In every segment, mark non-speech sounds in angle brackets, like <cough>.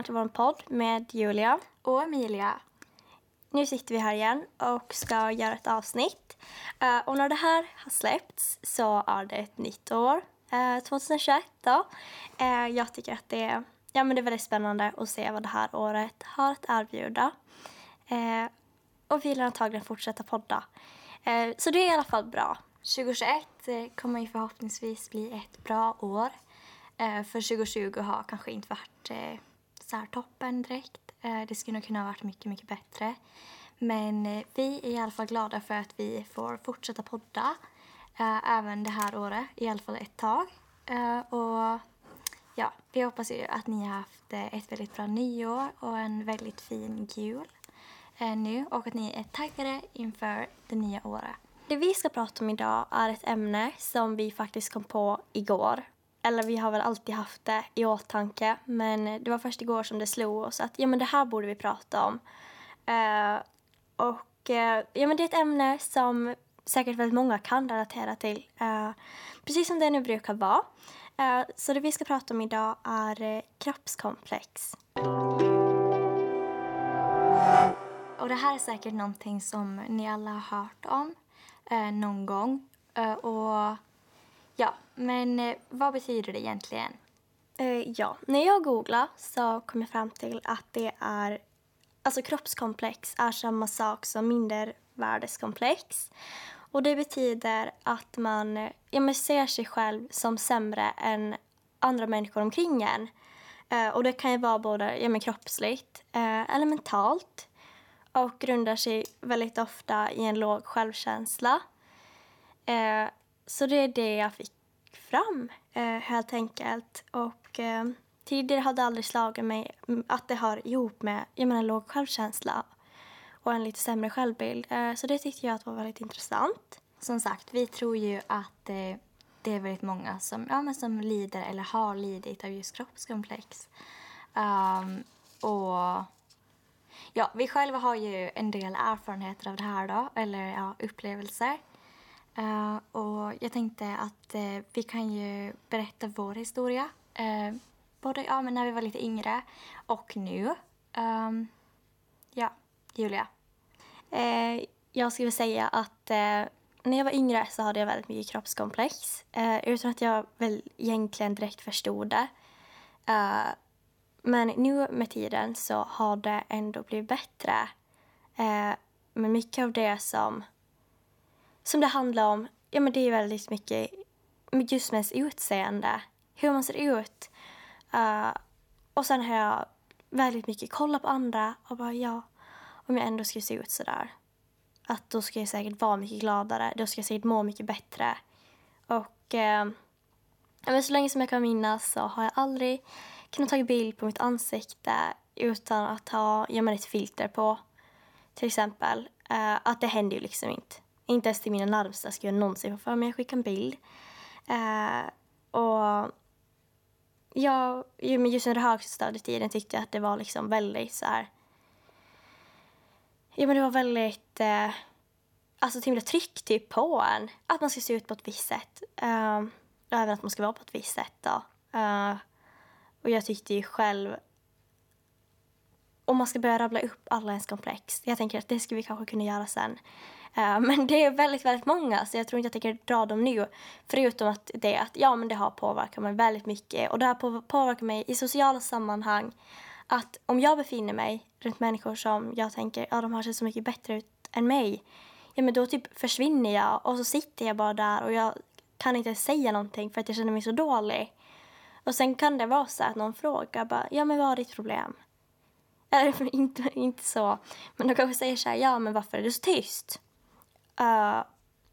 Välkomna till vår podd med Julia. Och Emilia. Nu sitter vi här igen och ska göra ett avsnitt. Eh, och när det här har släppts så är det ett nytt år, eh, 2021 då. Eh, jag tycker att det är, ja, men det är väldigt spännande att se vad det här året har att erbjuda. Eh, och vi vill antagligen fortsätta podda. Eh, så det är i alla fall bra. 2021 eh, kommer ju förhoppningsvis bli ett bra år. Eh, för 2020 har kanske inte varit eh, så här toppen direkt. Eh, det skulle nog kunna ha varit mycket, mycket bättre. Men eh, vi är i alla fall glada för att vi får fortsätta podda eh, även det här året, i alla fall ett tag. Och ja, vi hoppas ju att ni har haft ett väldigt bra nyår och en väldigt fin jul nu och att ni är taggade inför det nya året. Det vi ska prata om idag är ett ämne som vi faktiskt kom på igår. Eller vi har väl alltid haft det i åtanke, men det var först igår som det slog oss att ja, men det här borde vi prata om. Uh, och uh, ja, men det är ett ämne som säkert väldigt många kan relatera till, uh, precis som det nu brukar vara. Så det vi ska prata om idag är kroppskomplex. Och det här är säkert någonting som ni alla har hört om någon gång. Och ja, men eh, vad betyder det egentligen? Eh, ja, när jag googlade så kom jag fram till att det är... Alltså kroppskomplex är samma sak som mindervärdeskomplex. Och det betyder att man ja, ser sig själv som sämre än andra människor omkring en. Eh, och det kan ju vara både ja, men kroppsligt eh, eller mentalt. Och grundar sig väldigt ofta i en låg självkänsla. Eh, så det är det jag fick fram, eh, helt enkelt. Och eh, tidigare hade det aldrig slagit mig att det har ihop med jag menar, låg självkänsla och en lite sämre självbild. Eh, så det tyckte jag att var väldigt intressant. Som sagt, vi tror ju att eh, det är väldigt många som, ja, men som lider eller har lidit av just kroppskomplex. Um, och ja, vi själva har ju en del erfarenheter av det här då, eller ja, upplevelser. Uh, och jag tänkte att uh, vi kan ju berätta vår historia. Uh, både ja, men när vi var lite yngre och nu. Um, ja, Julia. Jag skulle säga att när jag var yngre så hade jag väldigt mycket kroppskomplex. Utan att jag väl egentligen direkt förstod det. Men nu med tiden så har det ändå blivit bättre. Eh, men mycket av det som, som det handlar om, ja men det är väldigt mycket just med ens utseende. Hur man ser ut. Uh, och sen har jag väldigt mycket kollat på andra och bara ja, om jag ändå skulle se ut sådär. Att då ska jag säkert vara mycket gladare, då ska jag säkert må mycket bättre. Och eh, men så länge som jag kan minnas så har jag aldrig kunnat ta bild på mitt ansikte utan att ha ja, men ett filter på. Till exempel. Eh, att det händer ju liksom inte. Inte ens till mina närmsta skulle jag någonsin få för mig att skicka en bild. Eh, och ja, just under högstadietiden tyckte jag att det var liksom väldigt så här Ja men det var väldigt, eh, alltså till och med tryck typ på en. Att man ska se ut på ett visst sätt. Eh, och även att man ska vara på ett visst sätt då. Eh, och jag tyckte ju själv, om man ska börja rabbla upp alla ens komplex, jag tänker att det ska vi kanske kunna göra sen. Eh, men det är väldigt, väldigt många så jag tror inte jag tänker dra dem nu. Förutom att det, att, ja, men det har påverkat mig väldigt mycket. Och det har påverkat mig i sociala sammanhang. Att om jag befinner mig runt människor som jag tänker, ja de har sett så mycket bättre ut än mig. Ja men då typ försvinner jag och så sitter jag bara där och jag kan inte säga någonting för att jag känner mig så dålig. Och sen kan det vara så att någon frågar bara, ja men vad är ditt problem? Eller <laughs> inte, inte så, men de kanske säger så här, ja men varför är du så tyst? Uh,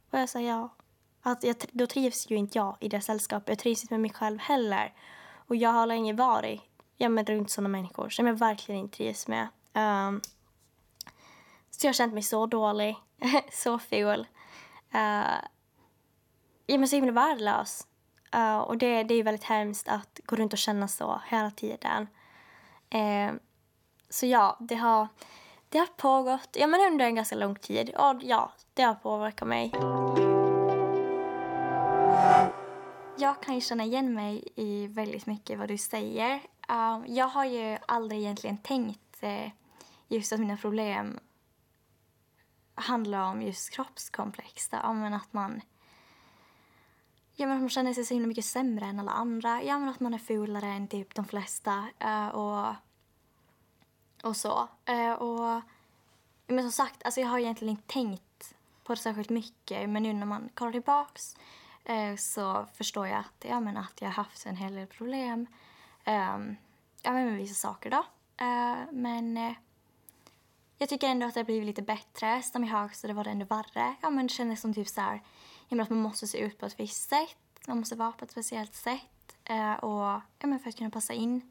vad jag säga? Att jag, då trivs ju inte jag i det sällskapet. Jag trivs inte med mig själv heller. Och jag har länge varit ja, men runt sådana människor som jag verkligen inte trivs med. Um, så jag har känt mig så dålig, <laughs> så ful. Eh, uh, ja, men så himla värdelös. Uh, och det, det är väldigt hemskt att gå runt och känna så hela tiden. Uh, så ja, det har, det har pågått ja, men under en ganska lång tid. Och ja, det har påverkat mig. jag kan ju känna igen mig i väldigt mycket vad du säger. Uh, jag har ju aldrig egentligen tänkt uh, just att mina problem handlar om just kroppskomplex. Då. men att man Ja, men man känner sig så himla mycket sämre än alla andra. Ja, men att man är fulare än typ de flesta. Uh, och, och så. Eh, och, men som sagt, alltså jag har egentligen inte tänkt på det särskilt mycket. Men nu när man kollar tillbaks eh, så förstår jag att, ja, men att jag har haft en hel del problem. Ehm, ja, men med vissa saker då. Eh, men jag tycker ändå att det har blivit lite bättre. Som i högstadiet var det ändå värre. Ja, men det kändes som typ så här att man måste se ut på ett visst sätt, man måste vara på ett speciellt sätt eh, och, ja, men för att kunna passa in.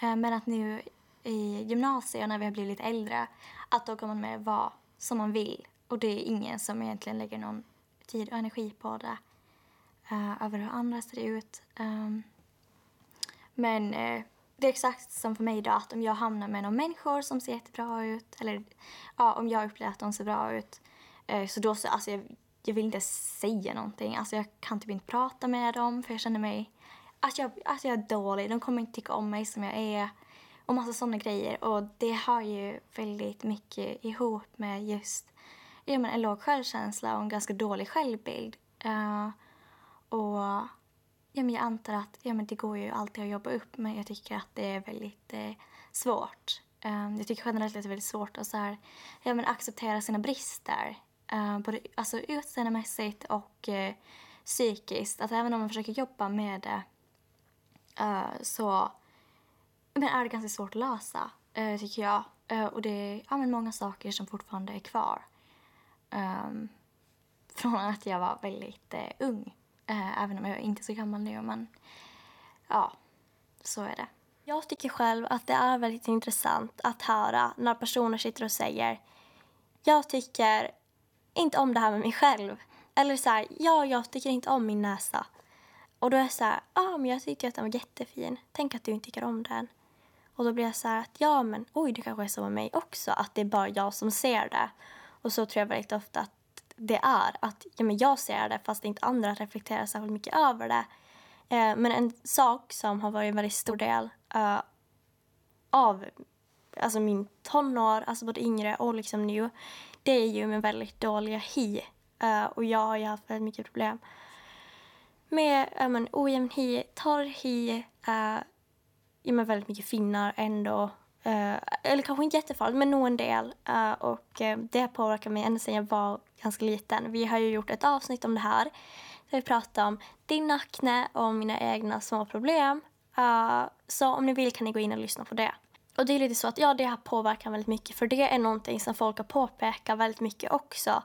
Eh, men att nu i gymnasiet, och när vi har blivit lite äldre, att då kan man med vara som man vill. Och det är ingen som egentligen lägger någon tid och energi på det. Uh, över hur andra ser ut. Um, men uh, det är exakt som för mig idag, att om jag hamnar med några människor som ser jättebra ut, eller ja, om jag upplever att de ser bra ut, uh, så då så, alltså jag, jag vill inte säga någonting. Alltså jag kan typ inte prata med dem för jag känner mig att jag, att jag är dålig. De kommer inte tycka om mig som jag är. Och massa sådana grejer. Och det har ju väldigt mycket ihop med just ja, men en låg självkänsla och en ganska dålig självbild. Uh, och ja, men jag antar att ja, men det går ju alltid att jobba upp men jag tycker att det är väldigt eh, svårt. Um, jag tycker generellt att det är väldigt svårt att så här, ja, men acceptera sina brister. Uh, både alltså, utseendemässigt och uh, psykiskt. Att även om man försöker jobba med det uh, så men är det ganska svårt att lösa, uh, tycker jag. Eh, och det är ja, men många saker som fortfarande är kvar. Um, från att jag var väldigt eh, ung. även om jag inte är så gammal nu. Men ja, så är det. Jag tycker själv att det är väldigt intressant att höra när personer sitter och säger jag tycker inte om det här med mig själv. Eller så här, ja, jag tycker inte om min näsa. Och då är jag så här, ja, ah, men jag tyckte att den var jättefin. Tänk att du inte tycker om den. Och då blir jag så här att, ja, men oj, det kanske är så med mig också. Att det är bara jag som ser det. Och så tror jag väldigt ofta att det är. Att ja, men jag ser det fast inte andra reflekterar särskilt mycket över det. Eh, men en sak som har varit en väldigt stor del eh, av alltså min tonår, alltså både yngre och liksom nu, det är ju min väldigt dåliga hy. Uh, och jag har ju haft väldigt mycket problem med uh, men, ojämn hy, torr hy, uh, ja, men väldigt mycket finnar ändå. Uh, eller kanske inte jättefarligt, men nog en del. Uh, och uh, det har påverkat mig ända sedan jag var ganska liten. Vi har ju gjort ett avsnitt om det här. Där vi pratar om din akne och mina egna små problem. så om ni vill kan ni gå in och lyssna på det. Och det är lite så att ja, det har påverkat väldigt mycket för det är någonting som folk har påpekat väldigt mycket också.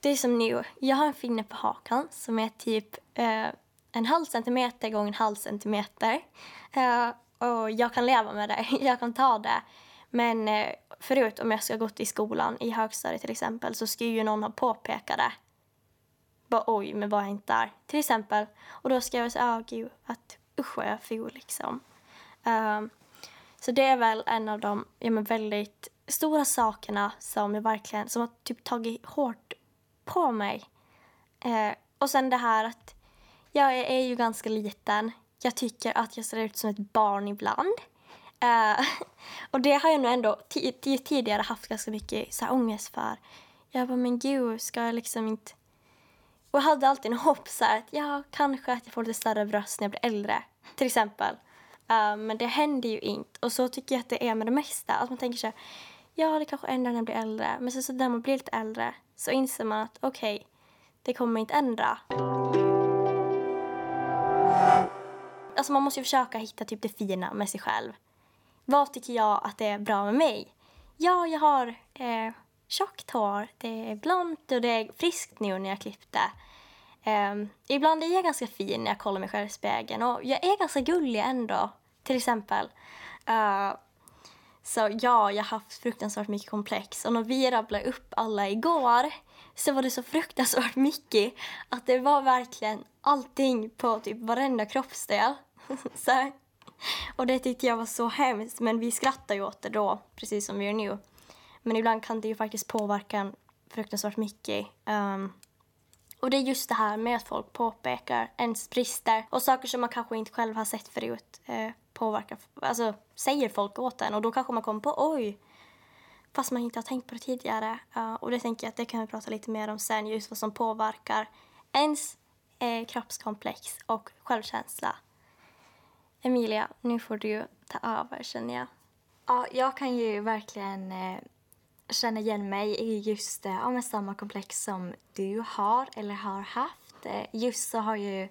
Det är som nu, jag har en finne på hakan som är typ en halv centimeter gånger en halv centimeter. Och jag kan leva med det, <laughs> jag kan ta det. Men eh, förut om jag ska gått i skolan i högstadiet till exempel så skulle ju någon ha påpekat det. Bara oj, men var jag inte där? Till exempel. Och då ska jag säga, ja gud, att usch vad jag for. liksom. Um, så det är väl en av de ja, men väldigt stora sakerna som jag verkligen som har typ tagit hårt på mig. Uh, och sen det här att jag är ju ganska liten. Jag tycker att jag ser ut som ett barn ibland. Uh, <laughs> och det har jag nog ändå tidigare haft ganska mycket så här ångest för. Jag bara, men gud, ska jag liksom inte... Och jag hade alltid en hopp så här, att ja, kanske att jag får lite större bröst när jag blir äldre. Till exempel. Uh, men det händer ju inte. Och så tycker jag att det är med det mesta. Att man tänker så här, ja det kanske ändrar när jag blir äldre. Men sen så när man blir lite äldre så inser man att okej, okay, det kommer inte ändra. Alltså man måste ju försöka hitta typ det fina med sig själv. Vad tycker jag att det är bra med mig? Ja, jag har eh, tjockt hår, det är blont och det är friskt nu när jag klippte. Eh, ibland är jag ganska fin när jag kollar mig själv i spegeln och jag är ganska gullig ändå, till exempel. Uh, så ja, jag har haft fruktansvärt mycket komplex och när vi rabblade upp alla igår så var det så fruktansvärt mycket att det var verkligen allting på typ varenda kroppsdel. <laughs> så, och det tyckte jag var så hemskt, men vi skrattar ju åt det då, precis som vi gör nu. Men ibland kan det ju faktiskt påverka en fruktansvärt mycket. Um, Och det är just det här med att folk påpekar ens brister och saker som man kanske inte själv har sett förut eh, påverkar, alltså säger folk åt en och då kanske man kommer på oj, fast man inte har tänkt på det tidigare. Uh, och det tänker jag att det kan vi prata lite mer om sen, just vad som påverkar ens eh, kroppskomplex och självkänsla. Emilia, nu får du ta över känner jag. Ja, jag kan ju verkligen eh, känna igen mig i just eh, ja, samma komplex som du har eller har haft. Eh, just så har ju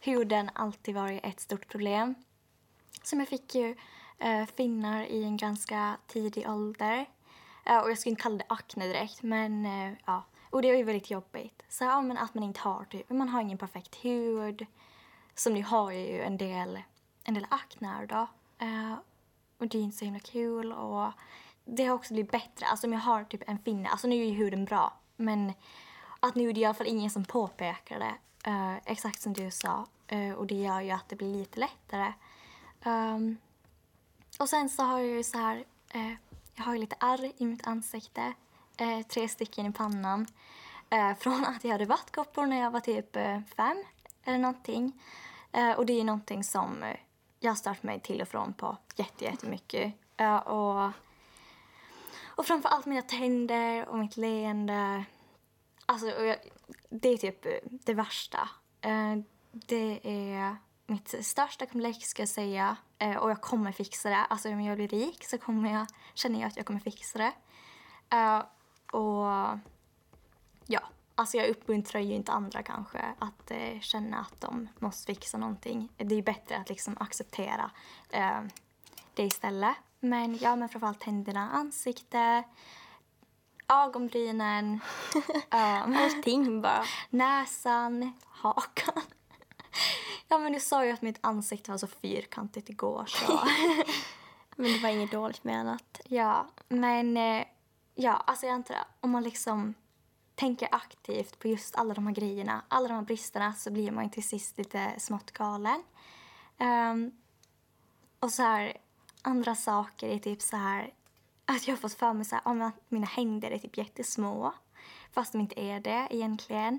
huden alltid varit ett stort problem. Som jag fick ju eh, finnar i en ganska tidig ålder. Eh, och jag skulle inte kalla det akne direkt, men eh, ja. Och det är ju väldigt jobbigt. Så ja, men att man inte har typ, man har ingen perfekt hud. Som nu har jag ju en del, en del akne då. Eh, och det är inte så himla kul och det har också blivit bättre. Alltså om jag har typ en finne, alltså nu är ju huden bra. Men att nu är det i alla fall ingen som påpekar det. Uh, exakt som du sa. Uh, och det gör ju att det blir lite lättare. Um, och sen så har jag ju så här, uh, jag har ju lite ärr i mitt ansikte. Eh, tre stycken i pannan. Eh, <laughs> från att jag hade vattkoppor när jag var typ eh, fem eller någonting. och det är någonting som jag har stört mig till och från på jättemycket. och och framför allt mina tänder och mitt leende. Alltså, jag, det är typ det värsta. Det är mitt största komplex ska jag säga. Uh, och jag kommer fixa det. Alltså om jag blir rik så kommer jag, känner jag att jag kommer fixa det. Uh, och ja, alltså jag uppmuntrar ju inte andra kanske att uh, känna att de måste fixa någonting. Det är bättre att liksom acceptera det istället. Men ja, men framförallt tänderna, ansikte, ögonbrynen. um, <laughs> Allting bara. Näsan, hakan. Ja, men du sa ju att mitt ansikte var så fyrkantigt igår. Så. <laughs> men det var inget dåligt menat. Ja, men eh, ja, alltså jag antar om man liksom tänker aktivt på just alla de här grejerna, alla de här bristerna så blir man till sist lite smått galen. Um, och så här, andra saker är typ så här att jag har fått för mig så här, att mina händer är typ jättesmå fast de inte är det egentligen.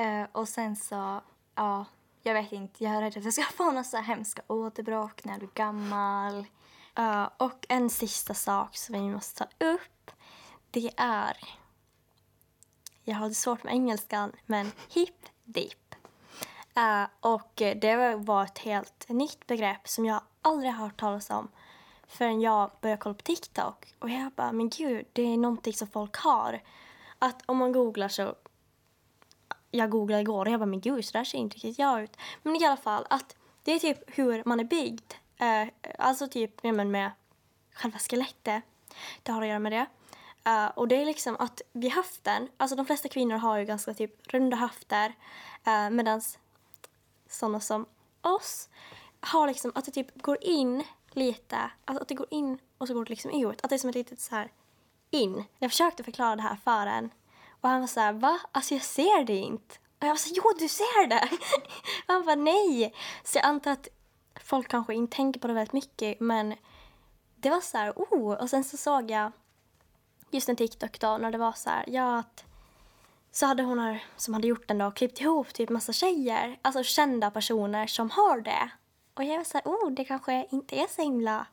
Uh, och sen så, ja, jag vet inte, jag är rädd att jag ska <laughs> få några hemska åderbråck när jag blir gammal. Uh, och en sista sak som vi måste ta upp, det är, jag har svårt med engelskan, men hip dip. Uh, och det var ett helt nytt begrepp som jag aldrig har hört talas om förrän jag började kolla på TikTok. Och jag bara, men gud, det är någonting som folk har. Att om man googlar så... Jag googlade igår och jag bara, men gud, så där ser inte riktigt jag ut. Men i alla fall, att det är typ hur man är byggd. Uh, alltså typ ja, men med själva skelettet. Det har att göra med det. Uh, och det är liksom att vid höften, alltså de flesta kvinnor har ju ganska typ runda höfter. Eh, uh, Medan sådana som oss har liksom att det typ går in lite, alltså att det går in och så går det liksom ut. Att det är som ett litet så här in. Jag försökte förklara det här för en och han var så här, va? Alltså jag ser det inte. Och jag var så här, jo du ser det! och <laughs> han var nej! Så jag antar att folk kanske inte tänker på det väldigt mycket men det var så här, oh! Och sen så såg jag just en TikTok då när det var så här, ja att så hade hon här, som hade gjort den då klippt ihop typ massa tjejer, alltså kända personer som har det. Och jag var så här, oh, det kanske inte är så himla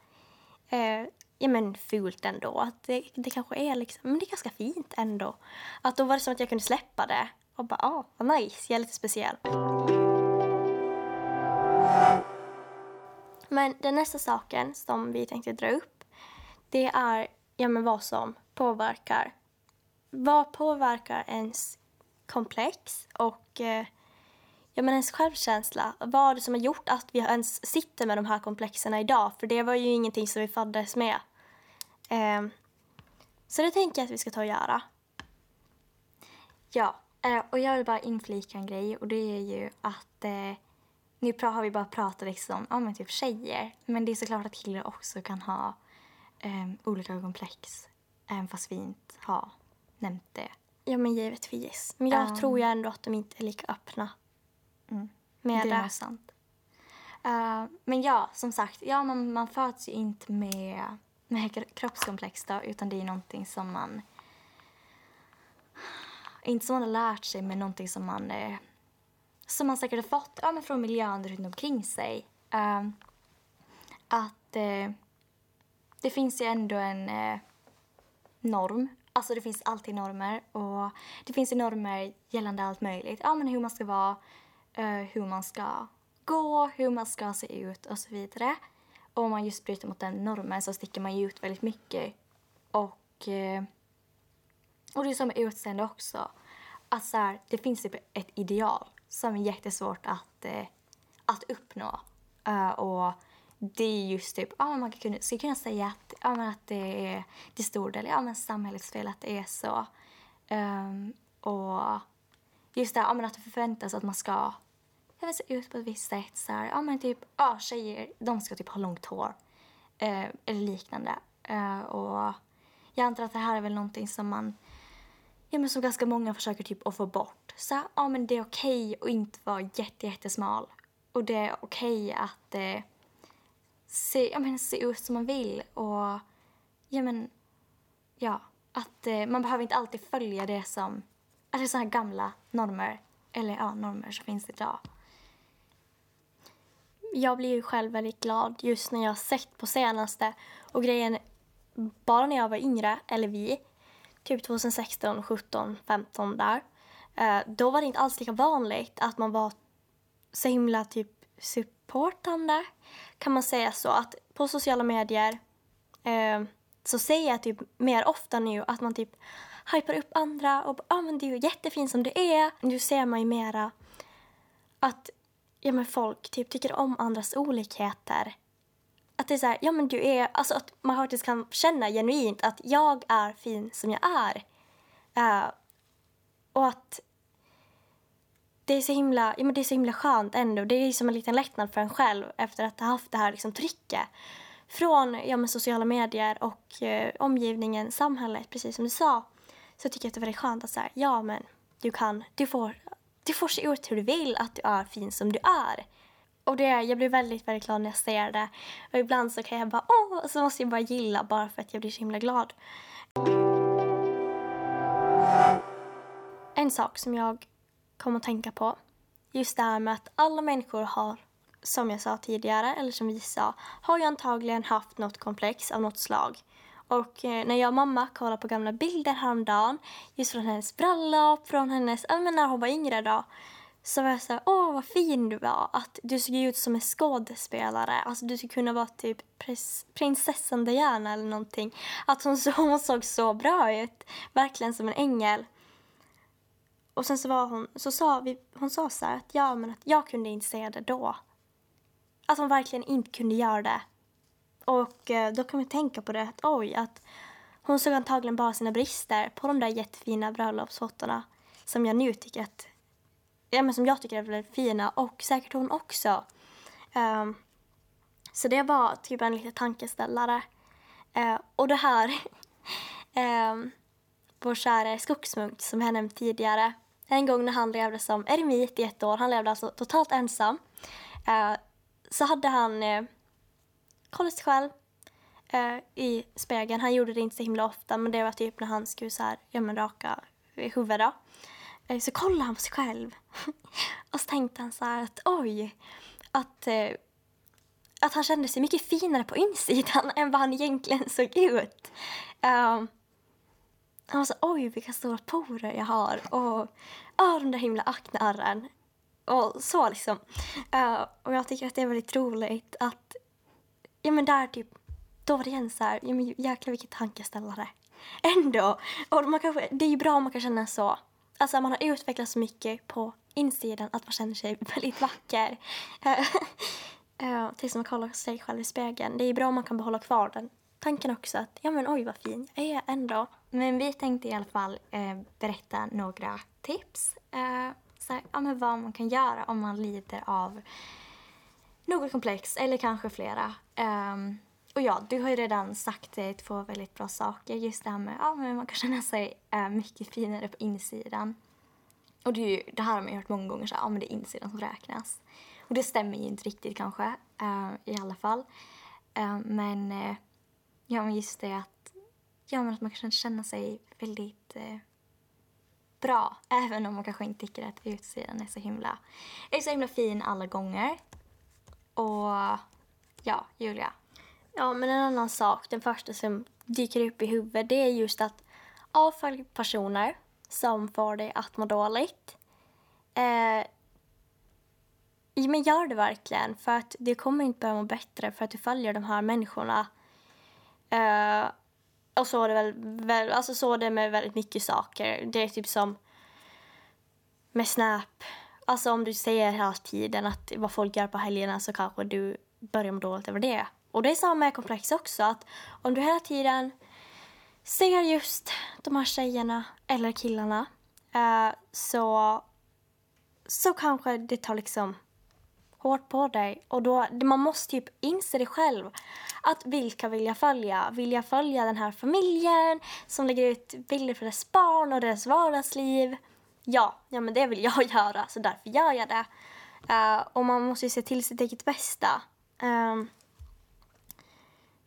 eh, ja, men fult ändå. Att det, det kanske är liksom, men det är ganska fint ändå. Att då var det som att jag kunde släppa det och bara, ah, vad nice, jag är lite speciell. Men den nästa saken som vi tänkte dra upp, det är ja, men vad som påverkar. Vad påverkar ens komplex och eh, ja, men ens självkänsla. Vad är det som har gjort att vi ens sitter med de här komplexerna idag? För det var ju ingenting som vi föddes med. Eh, så det tänker jag att vi ska ta och göra. Ja, eh, och jag vill bara inflika en grej och det är ju att eh, nu har vi bara pratat liksom om ja, typ tjejer. Men det är såklart att killar också kan ha eh, olika komplex. Även fast vi inte har nämnt det. Ja men givetvis. Men jag um, tror ju ändå att de inte är lika öppna Mm. Med det är det. sant. Uh, men ja, som sagt, ja, man, man föds ju inte med, med kroppskomplex då, utan det är någonting som man inte som man har lärt sig, men någonting som man, eh, som man säkert har fått ja, men från miljön runt omkring sig. Uh, att uh, det finns ju ändå en uh, norm. Alltså det finns alltid normer och det finns ju normer gällande allt möjligt. Ja, men hur man ska vara, eh, hur man ska gå, hur man ska se ut och så vidare. Och om man just bryter mot den normen så sticker man ju ut väldigt mycket. Och, eh, och det är som med utseende också. Att så här, det finns typ ett ideal som är jättesvårt att, eh, att uppnå. Eh, och det är just typ, ja, man kan, skulle kunna säga att, ja, men att det är till stor del ja, men samhällets fel att det är så. Um, och just det, ja, men att det förväntas att man ska jag se ut på ett visst sätt. Så här, ja, men typ, ja, tjejer de ska typ ha långt hår eh, eller liknande. Eh, och jag antar att det här är väl någonting som man ja, men som ganska många försöker typ att få bort. Så här, ja, men det är okej okay att inte vara jätte, jättesmal. Och det är okej okay att eh, se, ja, men, se ut som man vill. Och ja, men, ja, att eh, man behöver inte alltid följa det som, alltså eller sådana här gamla normer, eller ja, normer som finns idag jag blir ju själv väldigt glad just när jag har sett på senaste. Och grejen, bara när jag var yngre, eller vi, typ 2016, 17, 15 där. Eh, då var det inte alls lika vanligt att man var så himla typ supportande. Kan man säga så? Att på sociala medier eh, så säger jag typ mer ofta nu att man typ hypar upp andra och ja ah, men du är jättefin som du är. Nu ser man ju mera att ja, men folk typ tycker om andras olikheter. Att det är så här, ja men du är, alltså att man faktiskt kan känna genuint att jag är fin som jag är. Uh, och att det är så himla, ja men det är så himla skönt ändå. Det är som en liten lättnad för en själv efter att ha haft det här liksom trycket från ja, men sociala medier och eh, omgivningen, samhället, precis som du sa. Så tycker jag att det är väldigt skönt att säga, ja men du kan, du får du får se ut hur du vill, att du är fin som du är. Och det, jag blir väldigt, väldigt glad när jag ser det. Och ibland så kan jag bara, åh, så måste jag bara gilla bara för att jag blir så himla glad. En sak som jag kom att tänka på, just det här med att alla människor har, som jag sa tidigare, eller som vi sa, har ju antagligen haft något komplex av något slag. Och eh, när jag och mamma kollade på gamla bilder häromdagen, just från hennes bröllop, från hennes, ja men när hon var yngre då, så var jag såhär, åh vad fin du var, att du såg ut som en skådespelare, alltså du skulle kunna vara typ prinsessan Diana eller någonting. Att hon, så, <laughs> hon såg så bra ut, verkligen som en ängel. Och sen så var hon, så sa vi, hon sa så att ja men att jag kunde inte se det då. Att hon verkligen inte kunde göra det och eh, då kan vi tänka på det att oj, att hon såg antagligen bara sina brister på de där jättefina bröllopsfotona som jag nu tycker att, ja men som jag tycker är väldigt fina och säkert hon också. Um, så det var typ en liten tankeställare. Uh, och det här, um, <laughs> vår kära skogsmunk som jag nämnt tidigare, en gång när han levde som eremit i ett år, han levde alltså totalt ensam, uh, så hade han uh, kolla sig själv eh, i spegeln. Han gjorde det inte så himla ofta men det var typ när han skulle så här, ja men raka huvudet eh, så kollade han på sig själv. <laughs> och så tänkte han så här att oj, att, eh, att han kände sig mycket finare på insidan <laughs> än vad han egentligen såg ut. Ehm, han var så oj vilka stora porer jag har och oh, där himla aknearren. Och så liksom. Uh, och jag tycker att det är väldigt roligt att ja men där typ, då var det igen så här, ja men jäklar vilket tankeställare. Ändå, och man kanske, det är ju bra om man kan känna så. Alltså man har utvecklats så mycket på insidan att man känner sig <laughs> väldigt vacker. Eh, eh, uh, tills man kollar sig själv i spegeln. Det är bra om man kan behålla kvar den tanken också att ja men oj vad fin jag är ändå. Men vi tänkte i alla fall eh, berätta några tips. Eh, så här, ja, men vad man kan göra om man lider av något komplex eller kanske flera. Um, och ja, du har ju redan sagt eh, två väldigt bra saker. Just det här med att ja, man kan känna sig uh, mycket finare på insidan. Och det, ju, det här har man ju hört många gånger, så ja men det är insidan som räknas. Och det stämmer ju inte riktigt kanske, uh, i alla fall. Uh, men, uh, ja men just det att, ja men att man kan känna sig väldigt, bra. <laughs> Även om man kanske inte tycker att utsidan är så himla, är så himla fin alla gånger. Och ja, Julia. Ja, men en annan sak, den första som dyker upp i huvudet, det är just att avfölj personer som får dig att må dåligt. Eh, men gör det verkligen, för att det kommer inte börja må bättre för att du följer de här människorna. Eh, och så är det väl, väl, alltså så är det med väldigt mycket saker. Det är typ som med Snap. Alltså om du säger hela tiden att vad folk gör på helgerna så kanske du börjar må dåligt över det. Och det är samma med komplex också, att om du hela tiden ser just de här tjejerna eller killarna eh, så, så kanske det tar liksom hårt på dig. Och då, man måste typ inse det själv. Att vilka vill jag följa? Vill jag följa den här familjen som lägger ut bilder för deras barn och deras vardagsliv? Ja, ja men det vill jag <laughs> göra, så därför gör jag det. Uh, och man måste ju se till sitt eget bästa. Um,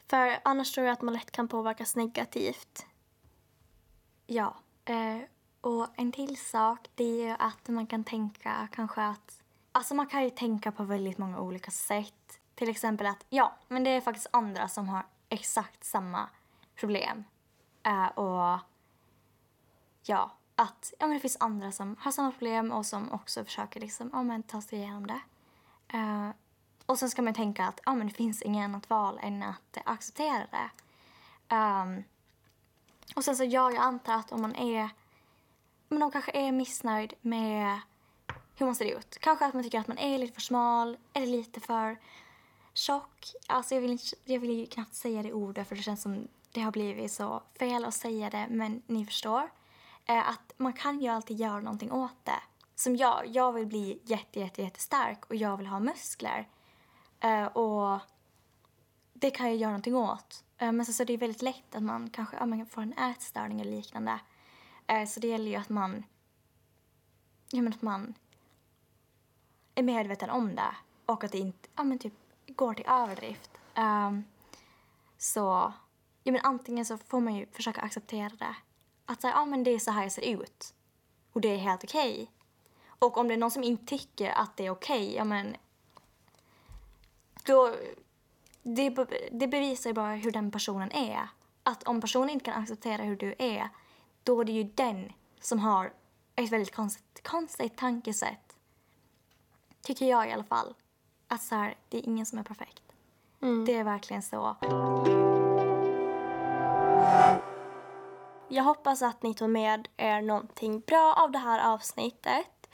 för annars tror jag att man lätt kan påverkas negativt. Ja. Uh, och en till sak, det är ju att man kan tänka kanske att... Alltså man kan ju tänka på väldigt många olika sätt. Till exempel att, ja, men det är faktiskt andra som har exakt samma problem. Uh, och ja, att ja, men det finns andra som har samma problem och som också försöker liksom, ja, men, ta sig igenom det. Uh, och sen ska man tänka att ja, men det finns inget annat val än att acceptera det. Um, och sen så ja, jag antar att om man är men de kanske är missnöjd med hur man ser ut. Kanske att man tycker att man är lite för smal eller lite för tjock. Alltså jag vill, inte, jag vill ju knappt säga det ordet för det känns som det har blivit så fel att säga det, men ni förstår. Eh, att man kan ju alltid göra någonting åt det. Som jag, jag vill bli jätte, jätte, jättestark och jag vill ha muskler. Eh, och det kan jag göra någonting åt. Eh, men så, så det är väldigt lätt att man kanske ja, man får en ätstörning eller liknande. Så det gäller ju att man, ja, men att man är medveten om det och att det inte ja, men typ går till överdrift. Ehm, så ja, men antingen så får man ju försöka acceptera det. Att säga, ja men det är så här jag ser ut. Och det är helt okej. Okay. Och om det är någon som inte tycker att det är okej, okay, ja men då, det, det bevisar ju bara hur den personen är. Att om personen inte kan acceptera hur du är, då är det ju den som har ett väldigt konstigt, konstigt tankesätt. Tycker jag i alla fall. Att så här, det är ingen som är perfekt. Mm. Det är verkligen så. Jag hoppas att ni tog med er någonting bra av det här avsnittet.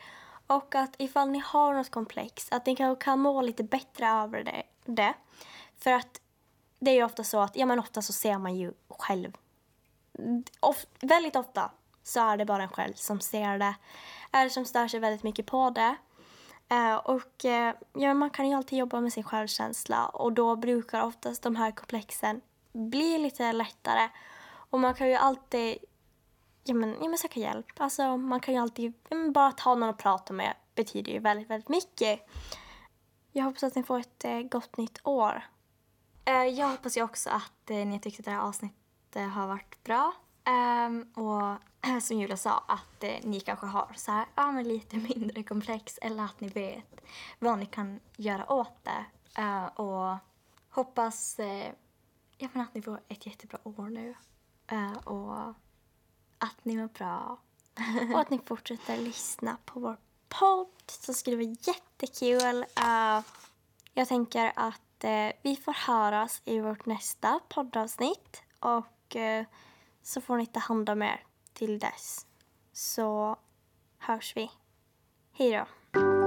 Och att ifall ni har något komplex, att ni kanske kan må lite bättre över det. det. För att det är ju ofta så att, ja men ofta så ser man ju själv. Of, väldigt ofta så är det bara en själv som ser det. Eller som stör sig väldigt mycket på det. Uh, och uh, ja, man kan ju alltid jobba med sin självkänsla och då brukar oftast de här komplexen bli lite lättare. Och man kan ju alltid ja, men, ja, men söka hjälp. Alltså, man kan ju alltid ja, bara ta någon att prata med betyder ju väldigt, väldigt mycket. Jag hoppas att ni får ett eh, gott nytt år. Eh, jag hoppas ju också att eh, ni tyckte att det här avsnittet eh, har varit bra. Ehm, och <clears throat> som Julia sa, att ni kanske har så här, ja, men lite <laughs> mindre komplex eller att ni vet vad ni kan göra åt det. Och hoppas ja, att ni får ett jättebra år nu. Uh, och att ni mår bra. <laughs> och att ni fortsätter lyssna på vår podd så skulle det vara jättekul. Uh, jag tänker att uh, vi får höras i vårt nästa poddavsnitt och uh, så får ni ta hand om er till dess. Så hörs vi. Hej då.